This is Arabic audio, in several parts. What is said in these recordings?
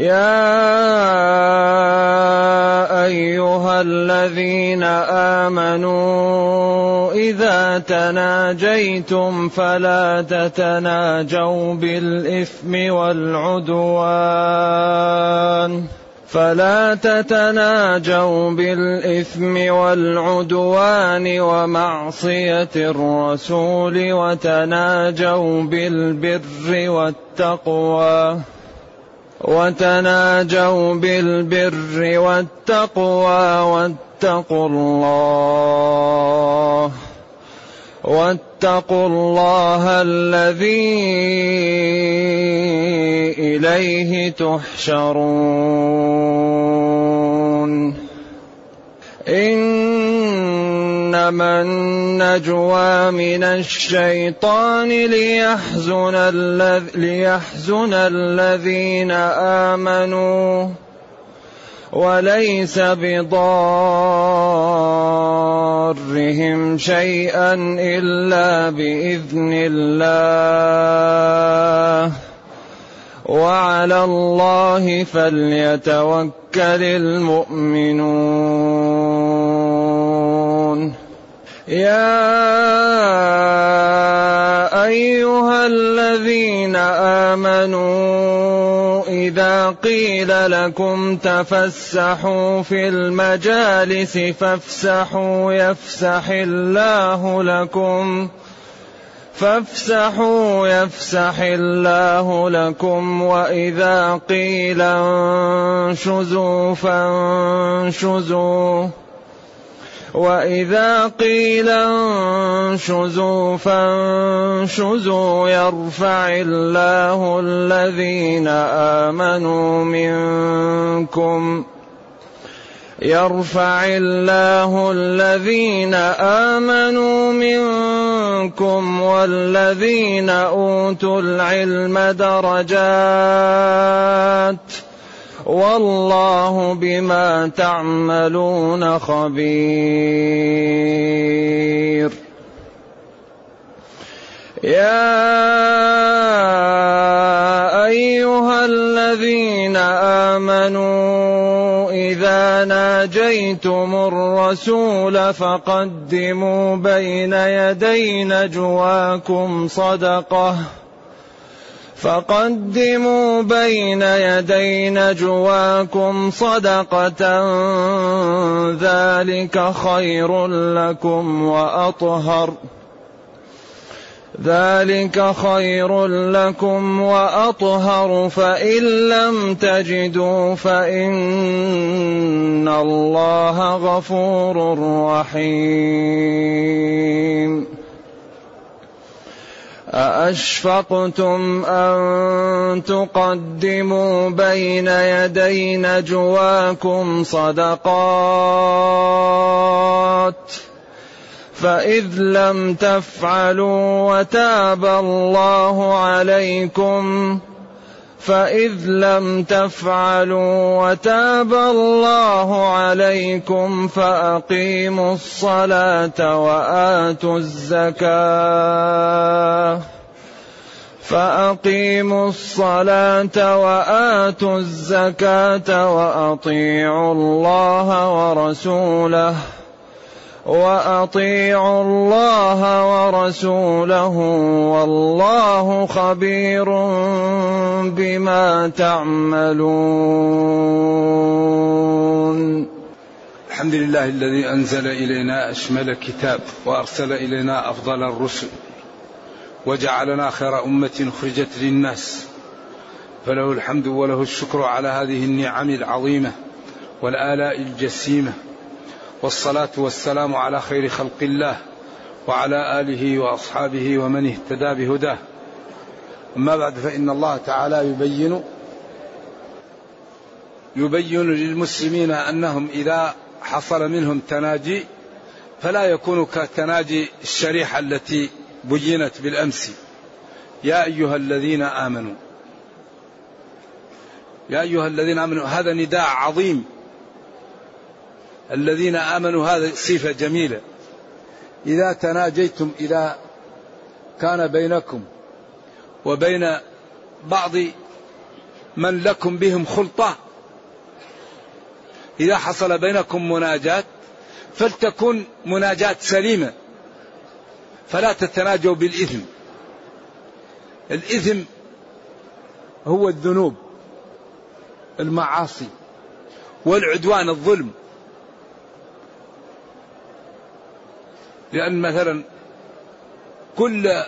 يا أيها الذين آمنوا إذا تناجيتم فلا تتناجوا بالإثم والعدوان. فلا تتناجوا بالإثم والعدوان ومعصية الرسول وتناجوا بالبر والتقوى. وتناجوا بالبر والتقوى واتقوا الله واتقوا الله الذي إليه تحشرون إنما النجوى من الشيطان ليحزن, ليحزن الذين آمنوا. وليس بضارهم شيئا إلا بإذن الله. وعلى الله فليتوكل المؤمنون. يا أيها الذين آمنوا إذا قيل لكم تفسحوا في المجالس فافسحوا يفسح الله لكم فافسحوا يفسح الله لكم وإذا قيل انشزوا فانشزوا واذا قيل انشزوا فانشزوا يرفع الله الذين امنوا منكم يرفع الله الذين امنوا منكم والذين اوتوا العلم درجات والله بما تعملون خبير. يا أيها الذين آمنوا إذا ناجيتم الرسول فقدموا بين يدي نجواكم صدقة. فقدموا بين يدي نجواكم صدقة ذلك خير لكم وأطهر. ذلك خير لكم وأطهر فإن لم تجدوا فإن الله غفور رحيم. أأشفقتم أن تقدموا بين يدي نجواكم صدقات فإذ لم تفعلوا وتاب الله عليكم فإذ لم تفعلوا وتاب الله عليكم فأقيموا الصلاة وآتوا الزكاة. فأقيموا الصلاة وآتوا الزكاة وأطيعوا الله ورسوله. وأطيعوا الله ورسوله والله خبير بما تعملون. الحمد لله الذي أنزل إلينا أشمل كتاب وأرسل إلينا أفضل الرسل وجعلنا خير أمة أخرجت للناس. فله الحمد وله الشكر على هذه النعم العظيمة والآلاء الجسيمة. والصلاة والسلام على خير خلق الله وعلى آله وأصحابه ومن اهتدى بهداه. أما بعد فإن الله تعالى يبين يبين للمسلمين أنهم إذا حصل منهم تناجي فلا يكون كتناجي الشريحة التي بينت بالأمس. يا أيها الذين آمنوا يا أيها الذين آمنوا هذا نداء عظيم الذين آمنوا هذا صفة جميلة. إذا تناجيتم إذا كان بينكم وبين بعض من لكم بهم خلطة إذا حصل بينكم مناجاة فلتكن مناجاة سليمة. فلا تتناجوا بالإثم. الإثم هو الذنوب المعاصي والعدوان الظلم. لأن مثلا كل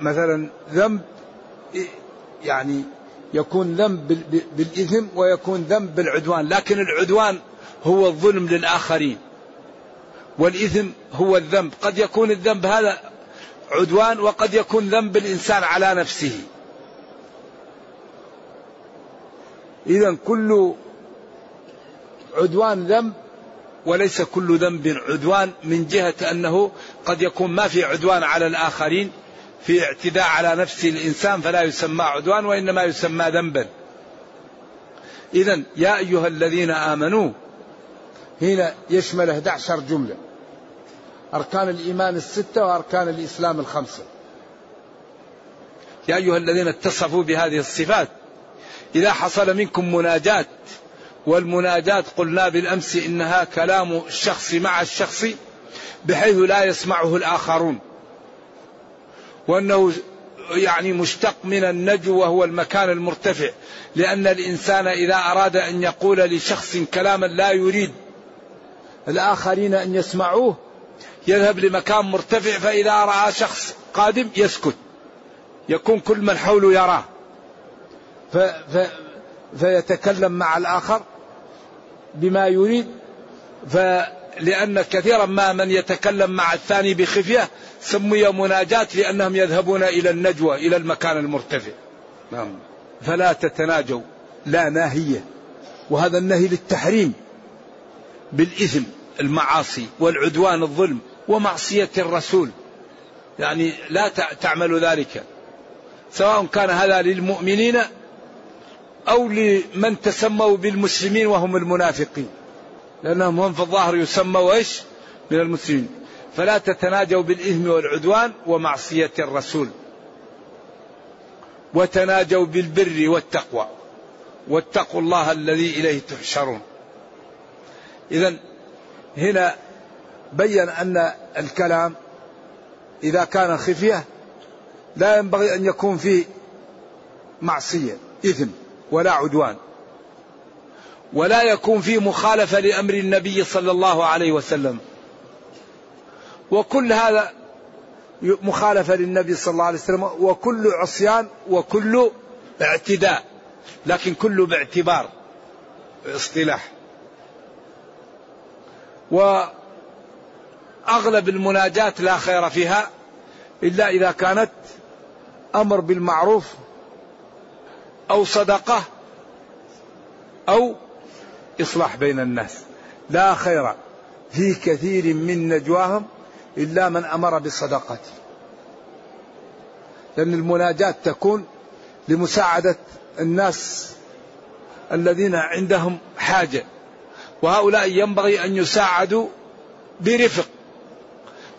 مثلا ذنب يعني يكون ذنب بالإثم ويكون ذنب بالعدوان لكن العدوان هو الظلم للآخرين والإثم هو الذنب. قد يكون الذنب هذا عدوان وقد يكون ذنب الإنسان على نفسه. إذا كل عدوان ذنب وليس كل ذنب عدوان من جهة أنه قد يكون ما في عدوان على الآخرين في اعتداء على نفس الإنسان فلا يسمى عدوان وإنما يسمى ذنبا. إذا يا أيها الذين آمنوا هنا يشمل 11 جملة. أركان الإيمان الستة وأركان الإسلام الخمسة. يا أيها الذين اتصفوا بهذه الصفات إذا حصل منكم مناجاة والمناجاة قلنا بالأمس إنها كلام الشخص مع الشخص بحيث لا يسمعه الآخرون. وأنه يعني مشتق من النجو وهو المكان المرتفع. لأن الإنسان إذا أراد أن يقول لشخص كلاما لا يريد الآخرين أن يسمعوه يذهب لمكان مرتفع فإذا رأى شخص قادم يسكت. يكون كل من حوله يراه. ف... ف... فيتكلم مع الآخر. بما يريد فلأن كثيرا ما من يتكلم مع الثاني بخفية سمي مناجاة لأنهم يذهبون إلى النجوى إلى المكان المرتفع. نعم. فلا تتناجوا لا ناهية. وهذا النهي للتحريم بالإثم المعاصي والعدوان الظلم ومعصية الرسول. يعني لا تعمل ذلك. سواء كان هذا للمؤمنين أو لمن تسموا بالمسلمين وهم المنافقين. لأنهم هم في الظاهر يسموا إيش؟ من المسلمين. فلا تتناجوا بالإثم والعدوان ومعصية الرسول. وتناجوا بالبر والتقوى. واتقوا الله الذي إليه تحشرون. إذا هنا بين أن الكلام إذا كان خفية لا ينبغي أن يكون فيه معصية إثم. ولا عدوان ولا يكون فيه مخالفة لأمر النبي صلى الله عليه وسلم. وكل هذا مخالفة للنبي صلى الله عليه وسلم وكل عصيان وكل اعتداء لكن كله باعتبار اصطلاح وأغلب المناجاة لا خير فيها إلا إذا كانت أمر بالمعروف أو صدقة أو إصلاح بين الناس. لا خير في كثير من نجواهم إلا من أمر بالصدقة لأن المناجاة تكون لمساعدة الناس الذين عندهم حاجة. وهؤلاء ينبغي أن يساعدوا برفق.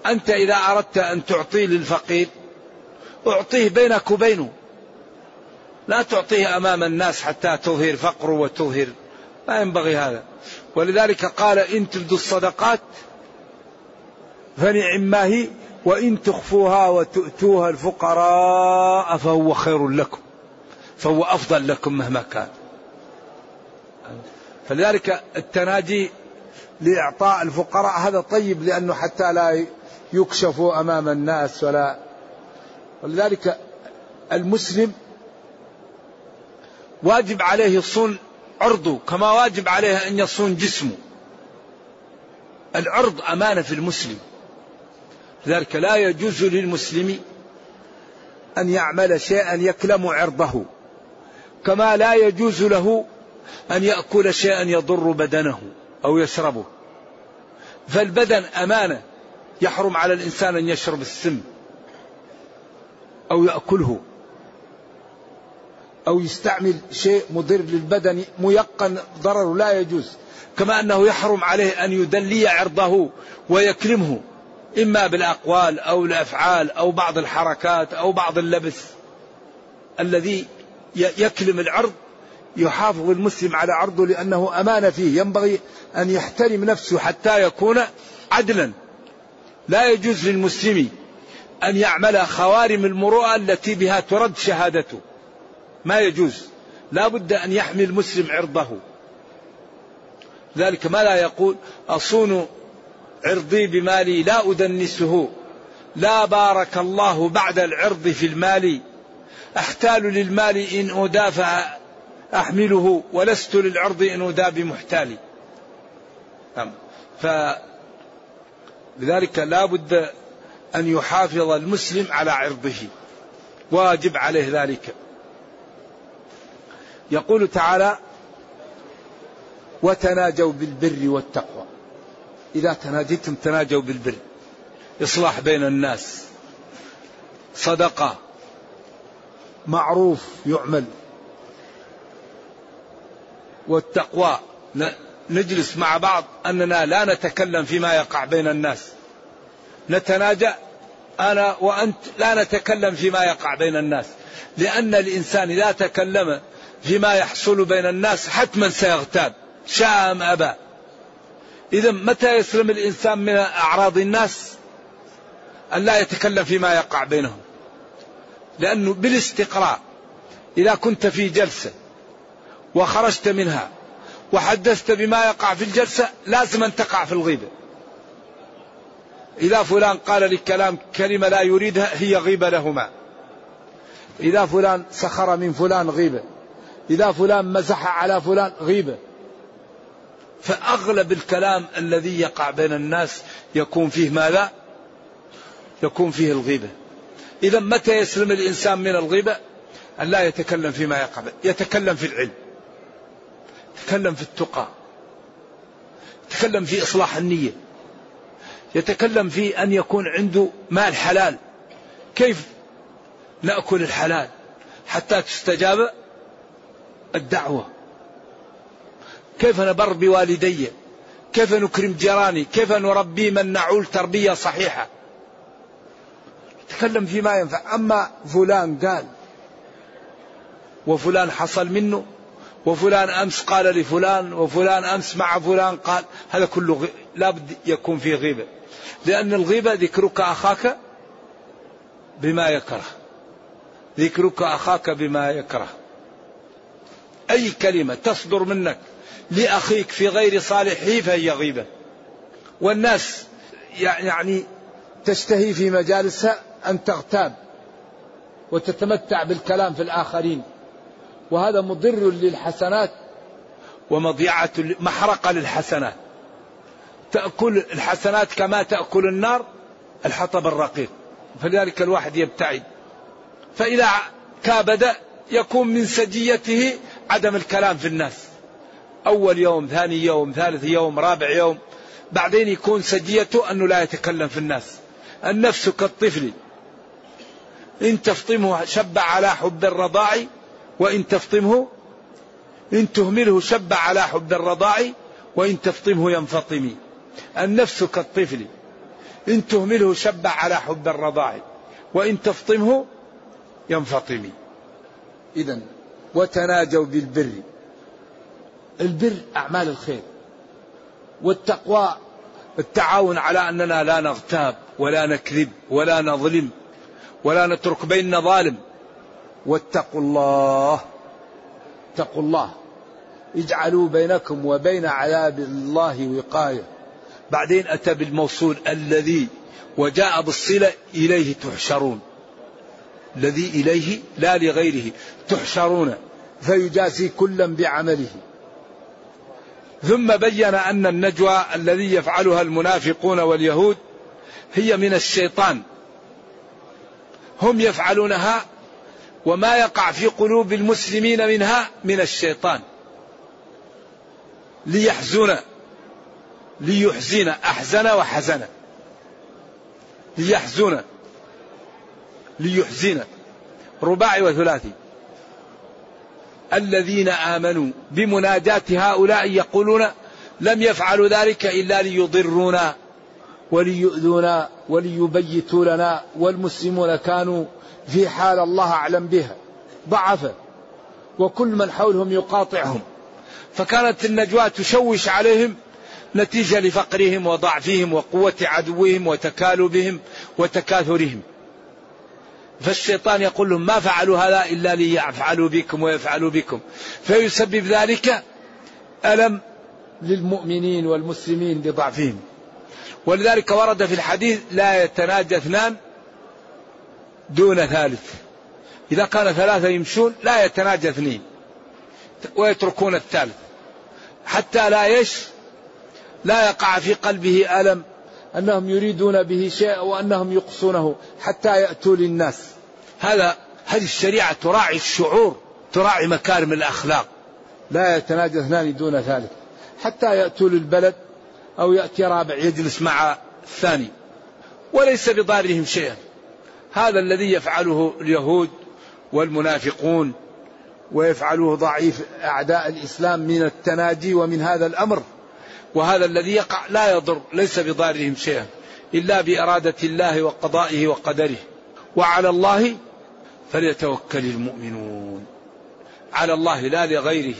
أنت إذا أردت أن تعطي للفقير أعطيه بينك وبينه. لا تعطيه أمام الناس حتى تظهر فقره وتظهر. لا ينبغي هذا. ولذلك قال إن تبدوا الصدقات فنعم هي وإن تخفوها وتؤتوها الفقراء فهو خير لكم فهو أفضل لكم مهما كان. فلذلك التناجي لإعطاء الفقراء هذا طيب لأنه حتى لا يكشفوا أمام الناس ولا. ولذلك المسلم واجب عليه يصون عرضه كما واجب عليه أن يصون جسمه. العرض أمانة في المسلم. لذلك لا يجوز للمسلم أن يعمل شيئا يكلم عرضه. كما لا يجوز له أن يأكل شيئا يضر بدنه أو يشربه. فالبدن أمانة يحرم على الإنسان أن يشرب السم أو يأكله. أو يستعمل شيء مضر للبدن ميقن ضرر لا يجوز. كما أنه يحرم عليه أن يدلي عرضه ويكرمه إما بالأقوال أو الأفعال أو بعض الحركات أو بعض اللبس الذي يكلم العرض يحافظ المسلم على عرضه لأنه أمانة فيه. ينبغي أن يحترم نفسه حتى يكون عدلا. لا يجوز للمسلم أن يعمل خوارم المروءة التي بها ترد شهادته. ما يجوز. لا بد أن يحمي المسلم عرضه. ذلك ما لا يقول أصون عرضي بمالي لا أدنسه. لا بارك الله بعد العرض في المال. أحتال للمال إن أدافع أحمله ولست للعرض إن أدى بمحتالي. نعم. ف لذلك لا بد أن يحافظ المسلم على عرضه. واجب عليه ذلك. يقول تعالى وتناجوا بالبر والتقوى. إذا تناجيتم تناجوا بالبر. إصلاح بين الناس. صدقة. معروف يعمل. والتقوى. نجلس مع بعض أننا لا نتكلم فيما يقع بين الناس. نتناجى. أنا وأنت لا نتكلم فيما يقع بين الناس. لأن الإنسان إذا تكلم فيما يحصل بين الناس حتما سيغتاب. شاء أم أبى إذا متى يسلم الإنسان من أعراض الناس؟ أن لا يتكلم فيما يقع بينهم. لأنه بالاستقراء إذا كنت في جلسة وخرجت منها وحدثت بما يقع في الجلسة لازم أن تقع في الغيبة. إذا فلان قال لك كلام كلمة لا يريدها هي غيبة لهما. إذا فلان سخر من فلان غيبة. إذا فلان مزح على فلان غيبة. فأغلب الكلام الذي يقع بين الناس يكون فيه ماذا؟ يكون فيه الغيبة. إذا متى يسلم الإنسان من الغيبة؟ أن لا يتكلم فيما يقع يتكلم في العلم. يتكلم في التقى. يتكلم في إصلاح النية. يتكلم في أن يكون عنده مال حلال. كيف نأكل الحلال حتى تستجاب؟ الدعوة. كيف نبر بوالدي؟ كيف نكرم جيراني؟ كيف نربي من نعول تربية صحيحة؟ تكلم فيما ينفع. أما فلان قال وفلان حصل منه وفلان أمس قال لفلان وفلان أمس مع فلان قال هذا كله لابد يكون فيه غيبة. لأن الغيبة ذكرك أخاك بما يكره. ذكرك أخاك بما يكره. أي كلمة تصدر منك لأخيك في غير صالحه فهي غيبة. والناس يعني تشتهي في مجالسها أن تغتاب وتتمتع بالكلام في الآخرين. وهذا مضر للحسنات ومضيعة محرقة للحسنات. تأكل الحسنات كما تأكل النار الحطب الرقيق. فلذلك الواحد يبتعد. فإذا كابد يكون من سجيته عدم الكلام في الناس. أول يوم ثاني يوم ثالث يوم رابع يوم. بعدين يكون سجيته أنه لا يتكلم في الناس. النفس كالطفل. إن تفطمه شب على حب الرضاع وإن تفطمه إن تهمله شب على حب الرضاع وإن تفطمه ينفطم. النفس كالطفل. إن تهمله شب على حب الرضاع وإن تفطمه ينفطم. إذا وتناجوا بالبر. البر أعمال الخير والتقوى التعاون على أننا لا نغتاب ولا نكذب ولا نظلم ولا نترك بيننا ظالم. واتقوا الله اتقوا الله. اجعلوا بينكم وبين عذاب الله وقاية. بعدين أتى بالموصول الذي وجاء بالصلة إليه تحشرون. الذي إليه لا لغيره تحشرون فيجازي كلا بعمله. ثم بين أن النجوى الذي يفعلها المنافقون واليهود هي من الشيطان. هم يفعلونها وما يقع في قلوب المسلمين منها من الشيطان. ليحزن ليحزن أحزن وحزن. ليحزن. ليحزن رباعي وثلاثي. الذين آمنوا بمناجاة هؤلاء يقولون لم يفعلوا ذلك إلا ليضرونا وليؤذونا وليبيتوا لنا والمسلمون كانوا في حال الله أعلم بها. ضعفا وكل من حولهم يقاطعهم. فكانت النجوى تشوش عليهم نتيجة لفقرهم وضعفهم وقوة عدوهم وتكالبهم وتكاثرهم. فالشيطان يقول لهم ما فعلوا هذا إلا ليفعلوا بكم ويفعلوا بكم. فيسبب ذلك ألم للمؤمنين والمسلمين بضعفهم ولذلك ورد في الحديث لا يتناجى اثنان دون ثالث. إذا كان ثلاثة يمشون لا يتناجى اثنين ويتركون الثالث. حتى لا يش لا يقع في قلبه ألم أنهم يريدون به شيء وأنهم يقصونه حتى يأتوا للناس. هذا هذه الشريعة تراعي الشعور تراعي مكارم الأخلاق. لا يتناجى اثنان دون ثالث. حتى يأتوا للبلد أو يأتي رابع يجلس مع الثاني. وليس بضارهم شيئا. هذا الذي يفعله اليهود والمنافقون ويفعله ضعيف أعداء الإسلام من التناجي ومن هذا الأمر. وهذا الذي يقع لا يضر ليس بضارهم شيئا إلا بإرادة الله وقضائه وقدره. وعلى الله فليتوكل المؤمنون. على الله لا لغيره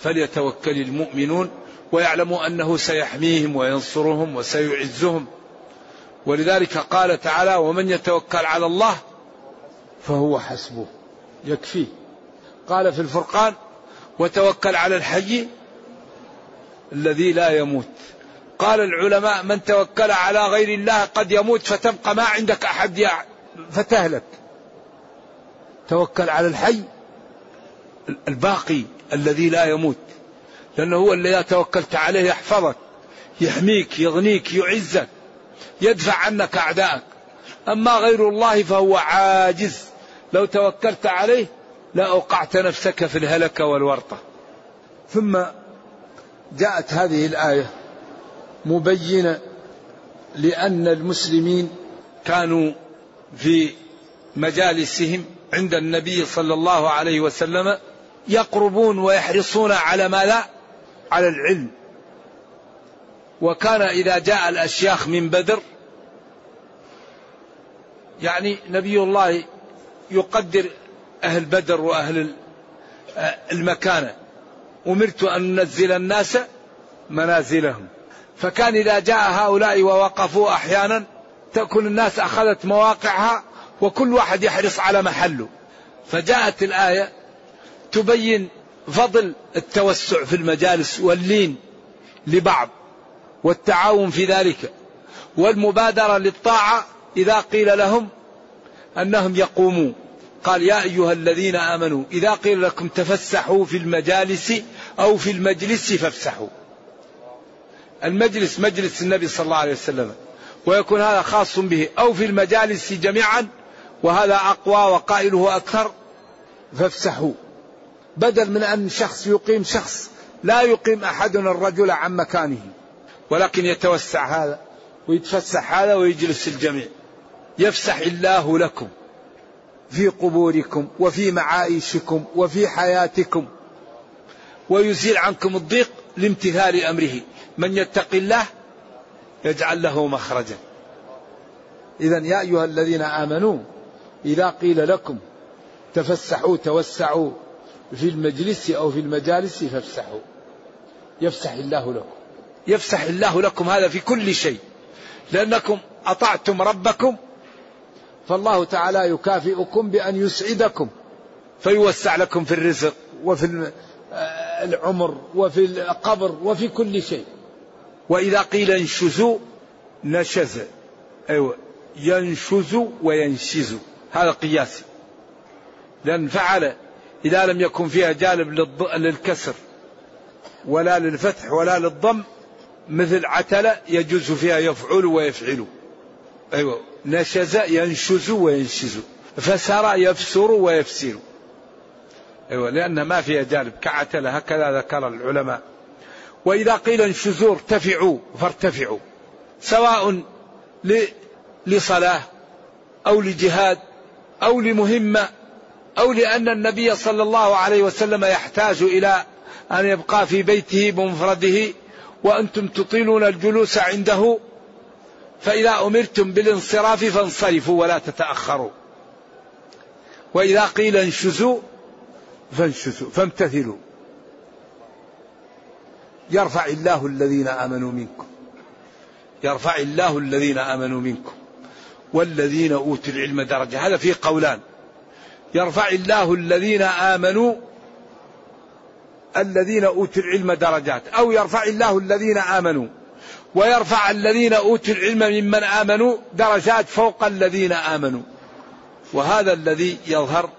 فليتوكل المؤمنون ويعلموا أنه سيحميهم وينصرهم وسيعزهم. ولذلك قال تعالى ومن يتوكل على الله فهو حسبه. يكفيه. قال في الفرقان وتوكل على الحي الذي لا يموت. قال العلماء من توكل على غير الله قد يموت فتبقى ما عندك أحد فتهلك. توكل على الحي الباقي الذي لا يموت. لأنه هو إذا توكلت عليه يحفظك يحميك يغنيك يعزك يدفع عنك أعدائك أما غير الله فهو عاجز. لو توكلت عليه لأوقعت نفسك في الهلكة والورطة. ثم جاءت هذه الآية مبينة لأن المسلمين كانوا في مجالسهم عند النبي صلى الله عليه وسلم يقربون ويحرصون على ما لا على العلم. وكان إذا جاء الأشياخ من بدر يعني نبي الله يقدر أهل بدر وأهل المكانة. أمرت أن ننزل الناس منازلهم. فكان إذا جاء هؤلاء ووقفوا أحيانا تكون الناس أخذت مواقعها وكل واحد يحرص على محله. فجاءت الآية تبين فضل التوسع في المجالس واللين لبعض والتعاون في ذلك والمبادرة للطاعة إذا قيل لهم أنهم يقوموا قال يا أيها الذين آمنوا إذا قيل لكم تفسحوا في المجالس أو في المجلس فافسحوا. المجلس مجلس النبي صلى الله عليه وسلم. ويكون هذا خاص به. أو في المجالس جميعا وهذا أقوى وقائله أكثر فافسحوا. بدل من أن شخص يقيم شخص لا يقيم أحدنا الرجل عن مكانه. ولكن يتوسع هذا ويتفسح هذا ويجلس الجميع. يفسح الله لكم في قبوركم وفي معايشكم وفي حياتكم. ويزيل عنكم الضيق لامتثال أمره. من يتق الله يجعل له مخرجا. اذا يا أيها الذين آمنوا إذا قيل لكم تفسحوا توسعوا في المجلس أو في المجالس فافسحوا. يفسح الله لكم. يفسح الله لكم هذا في كل شيء. لأنكم أطعتم ربكم فالله تعالى يكافئكم بأن يسعدكم فيوسع لكم في الرزق وفي العمر وفي القبر وفي كل شيء. وإذا قيل انشزوا نشز. أيوة. ينشز وينشز. هذا قياسي لأن فعل إذا لم يكن فيها جانب للكسر ولا للفتح ولا للضم مثل عتل يجوز فيها يفعل ويفعل. أيوة. نشز ينشز وينشز. فسر يفسر ويفسر. أيوة لأن ما فيها جانب كعتل هكذا ذكر العلماء. وإذا قيل انشزوا ارتفعوا فارتفعوا. سواء لصلاة أو لجهاد أو لمهمة أو لأن النبي صلى الله عليه وسلم يحتاج إلى أن يبقى في بيته بمفرده وأنتم تطيلون الجلوس عنده. فإذا أمرتم بالانصراف فانصرفوا ولا تتأخروا. وإذا قيل انشزوا فانشزوا فامتثلوا. يرفع الله الذين آمنوا منكم. يرفع الله الذين آمنوا منكم. والذين أوتوا العلم درجة. هذا فيه قولان. يرفع الله الذين آمنوا الذين أوتوا العلم درجات. أو يرفع الله الذين آمنوا. ويرفع الذين أوتوا العلم ممن آمنوا درجات فوق الذين آمنوا. وهذا الذي يظهر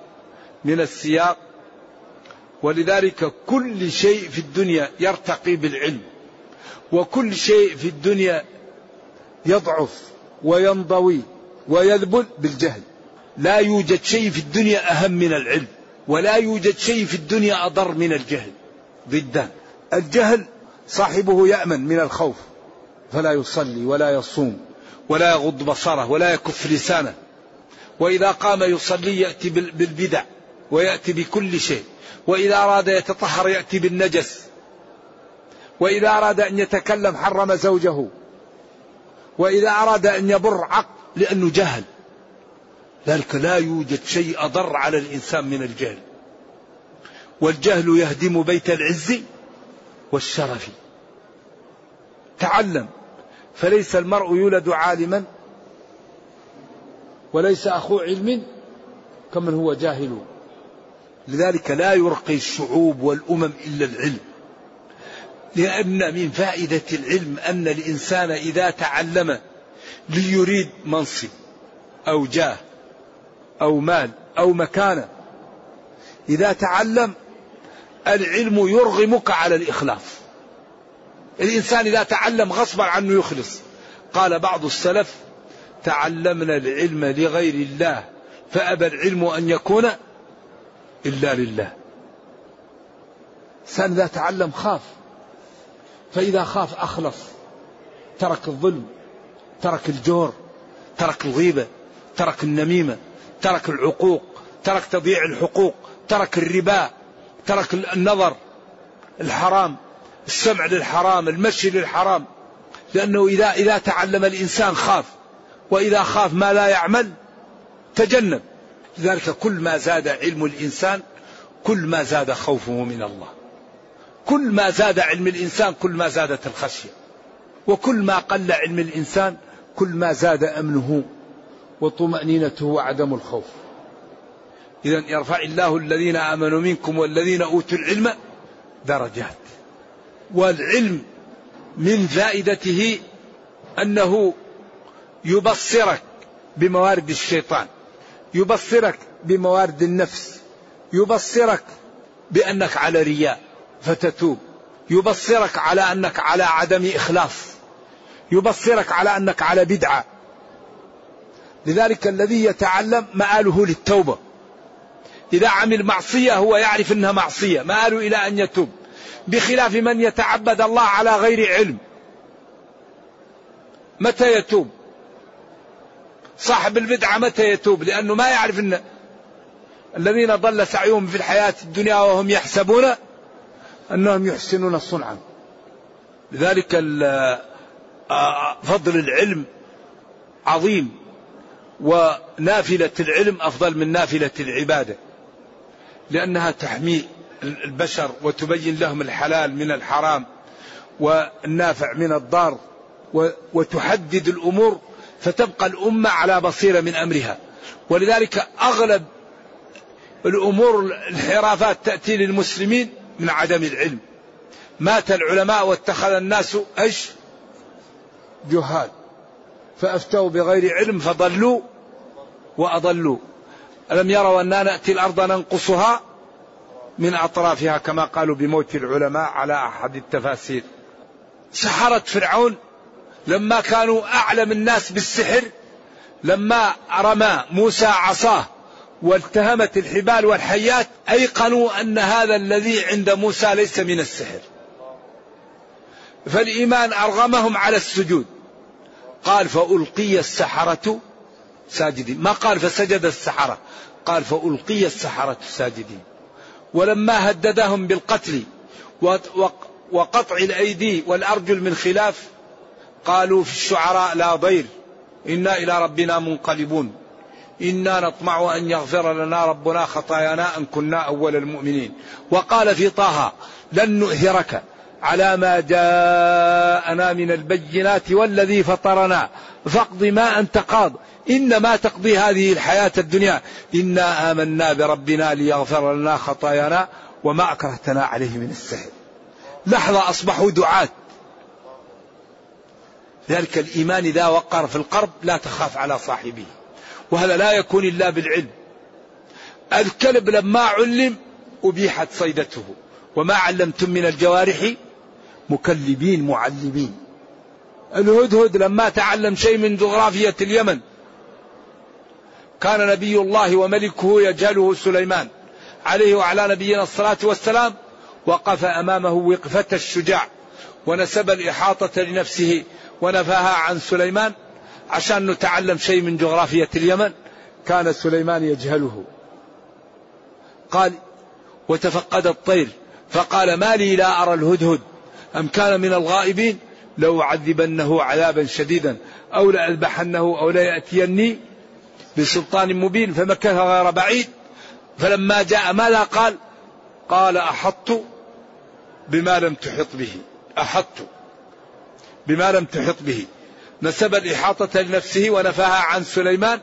من السياق ولذلك كل شيء في الدنيا يرتقي بالعلم وكل شيء في الدنيا يضعف وينضوي ويذبل بالجهل. لا يوجد شيء في الدنيا أهم من العلم ولا يوجد شيء في الدنيا أضر من الجهل ضدان الجهل صاحبه يأمن من الخوف فلا يصلي ولا يصوم ولا يغض بصره ولا يكف لسانه. وإذا قام يصلي يأتي بالبدع ويأتي بكل شيء. وإذا أراد يتطهر يأتي بالنجس. وإذا أراد أن يتكلم حرم زوجه. وإذا أراد أن يبر عقل لأنه جهل. ذلك لا يوجد شيء أضر على الإنسان من الجهل. والجهل يهدم بيت العز والشرف. تعلم. فليس المرء يولد عالما وليس أخو علم كمن هو جاهل. لذلك لا يرقي الشعوب والأمم إلا العلم. لأن من فائدة العلم أن الإنسان إذا تعلم ليريد منصب أو جاه أو مال أو مكانة إذا تعلم العلم يرغمك على الإخلاص. الإنسان إذا تعلم غصبا عنه يخلص. قال بعض السلف تعلمنا العلم لغير الله فأبى العلم أن يكون إلا لله. إنسان إذا تعلم خاف. فإذا خاف أخلص. ترك الظلم ترك الجور ترك الغيبة ترك النميمة ترك العقوق ترك تضييع الحقوق ترك الربا ترك النظر الحرام السمع للحرام المشي للحرام. لأنه إذا إذا تعلم الإنسان خاف. وإذا خاف ما لا يعمل تجنب. لذلك كل ما زاد علم الإنسان كل ما زاد خوفه من الله. كل ما زاد علم الإنسان كل ما زادت الخشية. وكل ما قل علم الإنسان كل ما زاد أمنه وطمأنينته وعدم الخوف. إذا يرفع الله الذين آمنوا منكم والذين أوتوا العلم درجات. والعلم من فائدته أنه يبصرك بموارد الشيطان. يبصرك بموارد النفس يبصرك بأنك على رياء فتتوب. يبصرك على أنك على عدم إخلاص. يبصرك على أنك على بدعة. لذلك الذي يتعلم مآله للتوبة. إذا عمل معصية هو يعرف أنها معصية مآله إلى أن يتوب. بخلاف من يتعبد الله على غير علم. متى يتوب؟ صاحب البدعة متى يتوب؟ لأنه ما يعرف أن الذين ضل سعيهم في الحياة الدنيا وهم يحسبون أنهم يحسنون صنعا. لذلك فضل العلم عظيم ونافلة العلم أفضل من نافلة العبادة لأنها تحمي البشر وتبين لهم الحلال من الحرام والنافع من الضار وتحدد الأمور فتبقى الأمة على بصيرة من أمرها. ولذلك أغلب الأمور الحرافات تأتي للمسلمين من عدم العلم. مات العلماء واتخذ الناس إيش؟ جهال فأفتوا بغير علم فضلوا وأضلوا. ألم يروا أننا نأتي الأرض ننقصها؟ من أطرافها كما قالوا بموت العلماء على أحد التفاسير. سحرة فرعون لما كانوا أعلم الناس بالسحر لما رمى موسى عصاه والتهمت الحبال والحيات أيقنوا أن هذا الذي عند موسى ليس من السحر. فالإيمان أرغمهم على السجود. قال فألقي السحرة ساجدين. ما قال فسجد السحرة؟ قال فألقي السحرة ساجدين. ولما هددهم بالقتل وقطع الأيدي والأرجل من خلاف قالوا في الشعراء لا ضير. إنا إلى ربنا منقلبون. إنا نطمع أن يغفر لنا ربنا خطايانا أن كنا أول المؤمنين. وقال في طه لن نؤثرك على ما جاءنا من البينات والذي فطرنا. فاقض ما أنت قاض. إنما تقضي هذه الحياة الدنيا. إنا آمنا بربنا ليغفر لنا خطايانا وما أكرهتنا عليه من السحر لحظة أصبحوا دعاة. ذلك الإيمان إذا وقر في القرب لا تخاف على صاحبه. وهذا لا يكون إلا بالعلم. الكلب لما علم أبيحت صيدته. وما علمتم من الجوارح؟ مكلبين معلمين الهدهد لما تعلم شيء من جغرافية اليمن. كان نبي الله وملكه يجهله سليمان. عليه وعلى نبينا الصلاة والسلام. وقف أمامه وقفة الشجاع. ونسب الإحاطة لنفسه ونفاها عن سليمان عشان نتعلم شيء من جغرافية اليمن. كان سليمان يجهله. قال وتفقد الطير. فقال ما لي لا أرى الهدهد. أم كان من الغائبين؟ لو عذبنه عذابا شديدا أو لأذبحنه أو ليأتيني بسلطان مبين. فمكث غير بعيد. فلما جاء ماذا قال؟ قال أحطت بما لم تحط به. أحطت بما لم تحط به. نسب الإحاطة لنفسه ونفاها عن سليمان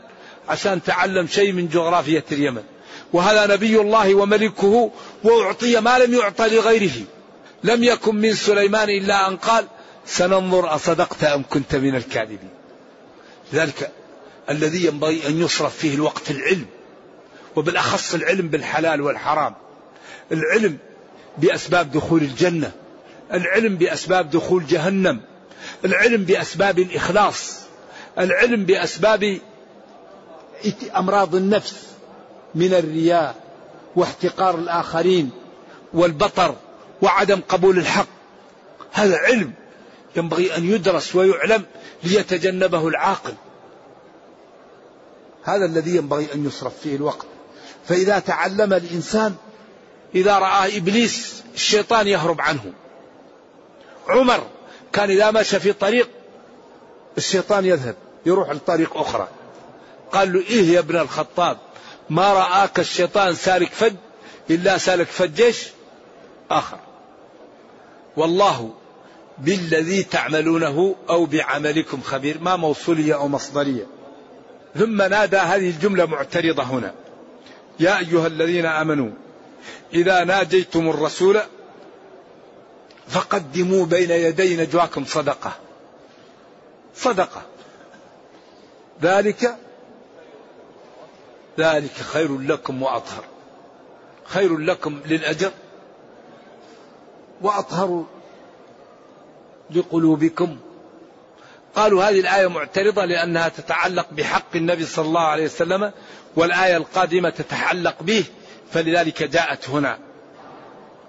عشان تعلم شيء من جغرافية اليمن. وهذا نبي الله وملكه وأعطي ما لم يعطى لغيره. لم يكن من سليمان إلا أن قال سننظر أصدقت أم كنت من الكاذبين. ذلك الذي ينبغي أن يصرف فيه الوقت العلم وبالأخص العلم بالحلال والحرام. العلم بأسباب دخول الجنة العلم بأسباب دخول جهنم العلم بأسباب الإخلاص العلم بأسباب أمراض النفس من الرياء واحتقار الآخرين والبطر وعدم قبول الحق. هذا علم ينبغي أن يدرس ويعلم ليتجنبه العاقل. هذا الذي ينبغي أن يصرف فيه الوقت. فإذا تعلم الإنسان إذا رآه إبليس الشيطان يهرب عنه. عمر كان إذا مشى في طريق الشيطان يذهب يروح لطريق أخرى. قال له إيه يا ابن الخطاب ما رآك الشيطان سالك فج؟ إلا سالك فجيش آخر. والله بالذي تعملونه أو بعملكم خبير ما موصولية أو مصدرية. ثم نادى هذه الجملة معترضة هنا. يا أيها الذين آمنوا إذا ناجيتم الرسول فقدموا بين يدي نجواكم صدقة. صدقة. ذلك ذلك خير لكم وأطهر. خير لكم للأجر وأطهر لقلوبكم. قالوا هذه الآية معترضة لأنها تتعلق بحق النبي صلى الله عليه وسلم والآية القادمة تتعلق به فلذلك جاءت هنا.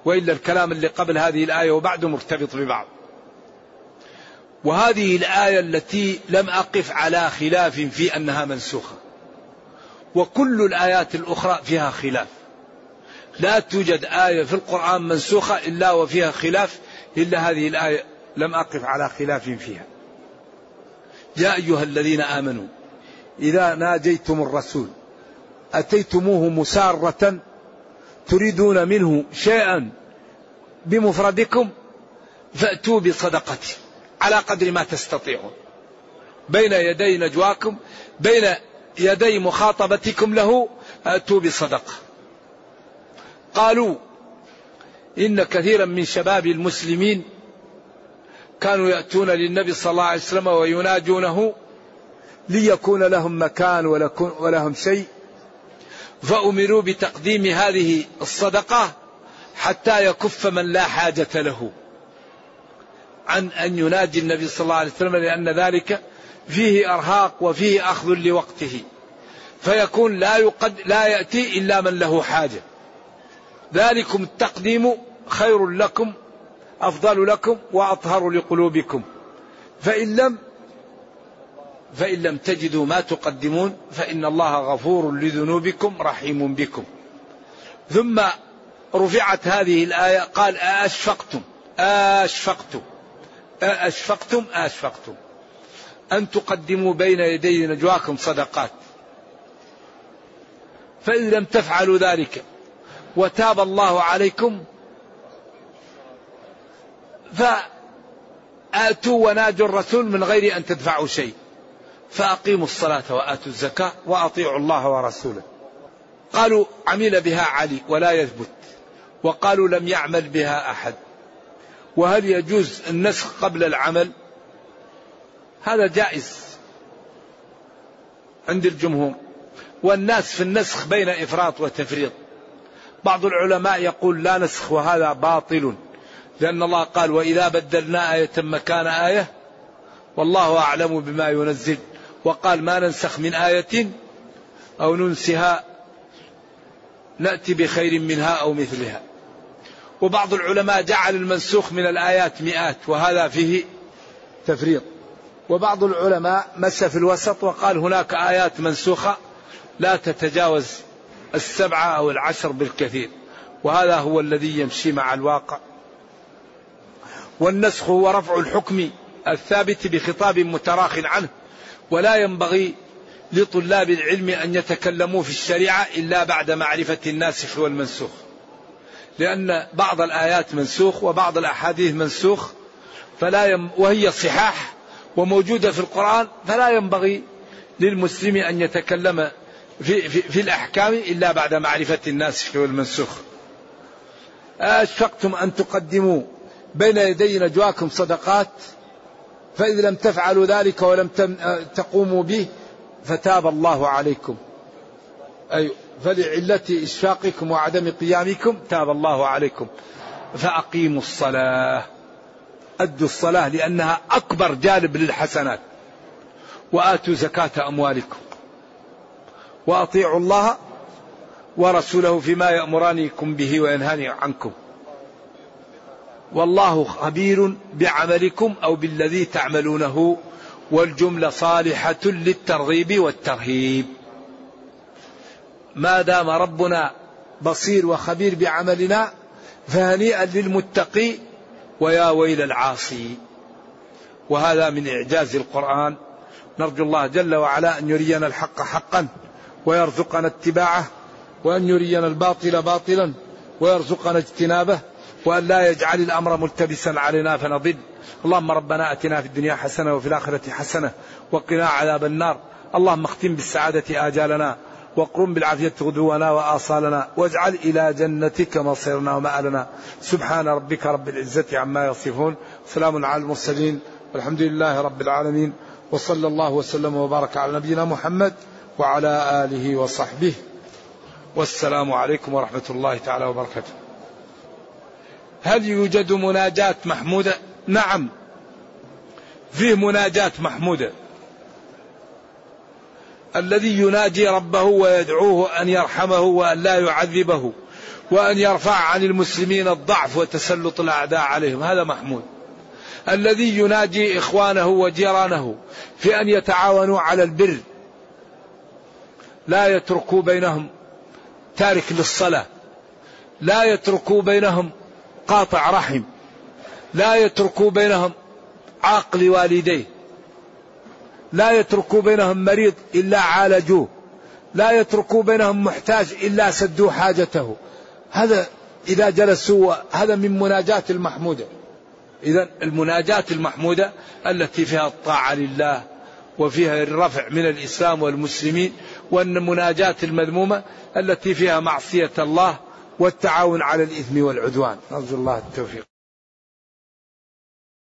وإلا الكلام اللي قبل هذه الآية وبعده مرتبط ببعض. وهذه الآية التي لم أقف على خلاف في أنها منسوخة. وكل الآيات الأخرى فيها خلاف. لا توجد آية في القرآن منسوخة إلا وفيها خلاف إلا هذه الآية لم أقف على خلاف فيها. يا أيها الذين آمنوا إذا ناجيتم الرسول أتيتموه مسارة تريدون منه شيئا بمفردكم فأتوا بصدقة على قدر ما تستطيعون. بين يدي نجواكم بين يدي مخاطبتكم له أتوا بصدقة. قالوا إن كثيرا من شباب المسلمين كانوا يأتون للنبي صلى الله عليه وسلم ويناجونه ليكون لهم مكان ولهم شيء. فأمروا بتقديم هذه الصدقة حتى يكف من لا حاجة له. عن أن يناجي النبي صلى الله عليه وسلم لأن ذلك فيه أرهاق وفيه أخذ لوقته. فيكون لا يقد لا يأتي إلا من له حاجة. ذلكم التقديم خير لكم أفضل لكم وأطهر لقلوبكم. فإن لم فإن لم تجدوا ما تقدمون فإن الله غفور لذنوبكم رحيم بكم. ثم رفعت هذه الآية قال أشفقتم أشفقتم. أشفقتم أشفقتم أن تقدموا بين يدي نجواكم صدقات. فإن لم تفعلوا ذلك وتاب الله عليكم فآتوا وناجوا الرسول من غير أن تدفعوا شيء. فأقيموا الصلاة وآتوا الزكاة وأطيعوا الله ورسوله. قالوا عمل بها علي ولا يثبت وقالوا لم يعمل بها أحد. وهل يجوز النسخ قبل العمل؟ هذا جائز عند الجمهور. والناس في النسخ بين إفراط وتفريط. بعض العلماء يقول لا نسخ وهذا باطل لأن الله قال وإذا بدلنا آية مكان آية والله أعلم بما ينزل. وقال ما ننسخ من آية أو ننسها نأتي بخير منها أو مثلها. وبعض العلماء جعل المنسوخ من الآيات مئات وهذا فيه تفريط وبعض العلماء مس في الوسط وقال هناك آيات منسوخة لا تتجاوز السبعة أو العشر بالكثير وهذا هو الذي يمشي مع الواقع. والنسخ هو رفع الحكم الثابت بخطاب متراخ عنه. ولا ينبغي لطلاب العلم أن يتكلموا في الشريعة إلا بعد معرفة الناسخ والمنسوخ لأن بعض الآيات منسوخ وبعض الأحاديث منسوخ فلا يم وهي صحاح وموجودة في القرآن فلا ينبغي للمسلم أن يتكلم في, في, في الأحكام إلا بعد معرفة الناسخ والمنسوخ أشفقتم أن تقدموا بين يدي نجواكم صدقات؟ فإذا لم تفعلوا ذلك ولم تقوموا به فتاب الله عليكم. أي فلعلة إشفاقكم وعدم قيامكم تاب الله عليكم. فأقيموا الصلاة. أدوا الصلاة لأنها أكبر جانب للحسنات. وآتوا زكاة أموالكم. وأطيعوا الله ورسوله فيما يأمرانكم به وينهاني عنكم. والله خبير بعملكم أو بالذي تعملونه والجملة صالحة للترغيب والترهيب. ما دام ربنا بصير وخبير بعملنا فهنيئا للمتقي ويا ويل العاصي. وهذا من إعجاز القرآن. نرجو الله جل وعلا أن يرينا الحق حقا ويرزقنا اتباعه وأن يرينا الباطل باطلا ويرزقنا اجتنابه. وأن لا يجعل الأمر ملتبسا علينا فنضل. اللهم ربنا أتنا في الدنيا حسنة وفي الآخرة حسنة وقنا عذاب النار. اللهم اختم بالسعادة آجالنا وقرم بالعافية غدونا وآصالنا واجعل إلى جنتك مصيرنا ومآلنا. سبحان ربك رب العزة عما يصفون. سلام على المرسلين. والحمد لله رب العالمين. وصلى الله وسلم وبارك على نبينا محمد وعلى آله وصحبه. والسلام عليكم ورحمة الله تعالى وبركاته. هل يوجد مناجاة محمودة؟ نعم. فيه مناجاة محمودة. الذي يناجي ربه ويدعوه أن يرحمه وأن لا يعذبه وأن يرفع عن المسلمين الضعف وتسلط الأعداء عليهم هذا محمود. الذي يناجي إخوانه وجيرانه في أن يتعاونوا على البر. لا يتركوا بينهم تارك للصلاة. لا يتركوا بينهم قاطع رحم. لا يتركوا بينهم عاق لوالديه لا يتركوا بينهم مريض إلا عالجوه. لا يتركوا بينهم محتاج إلا سدوا حاجته. هذا إذا جلسوا هذا من مناجاة المحمودة. إذا المناجاة المحمودة التي فيها الطاعة لله وفيها الرفع من الإسلام والمسلمين وأن مناجاة المذمومة التي فيها معصية الله والتعاون على الإثم والعدوان. نرجو الله التوفيق.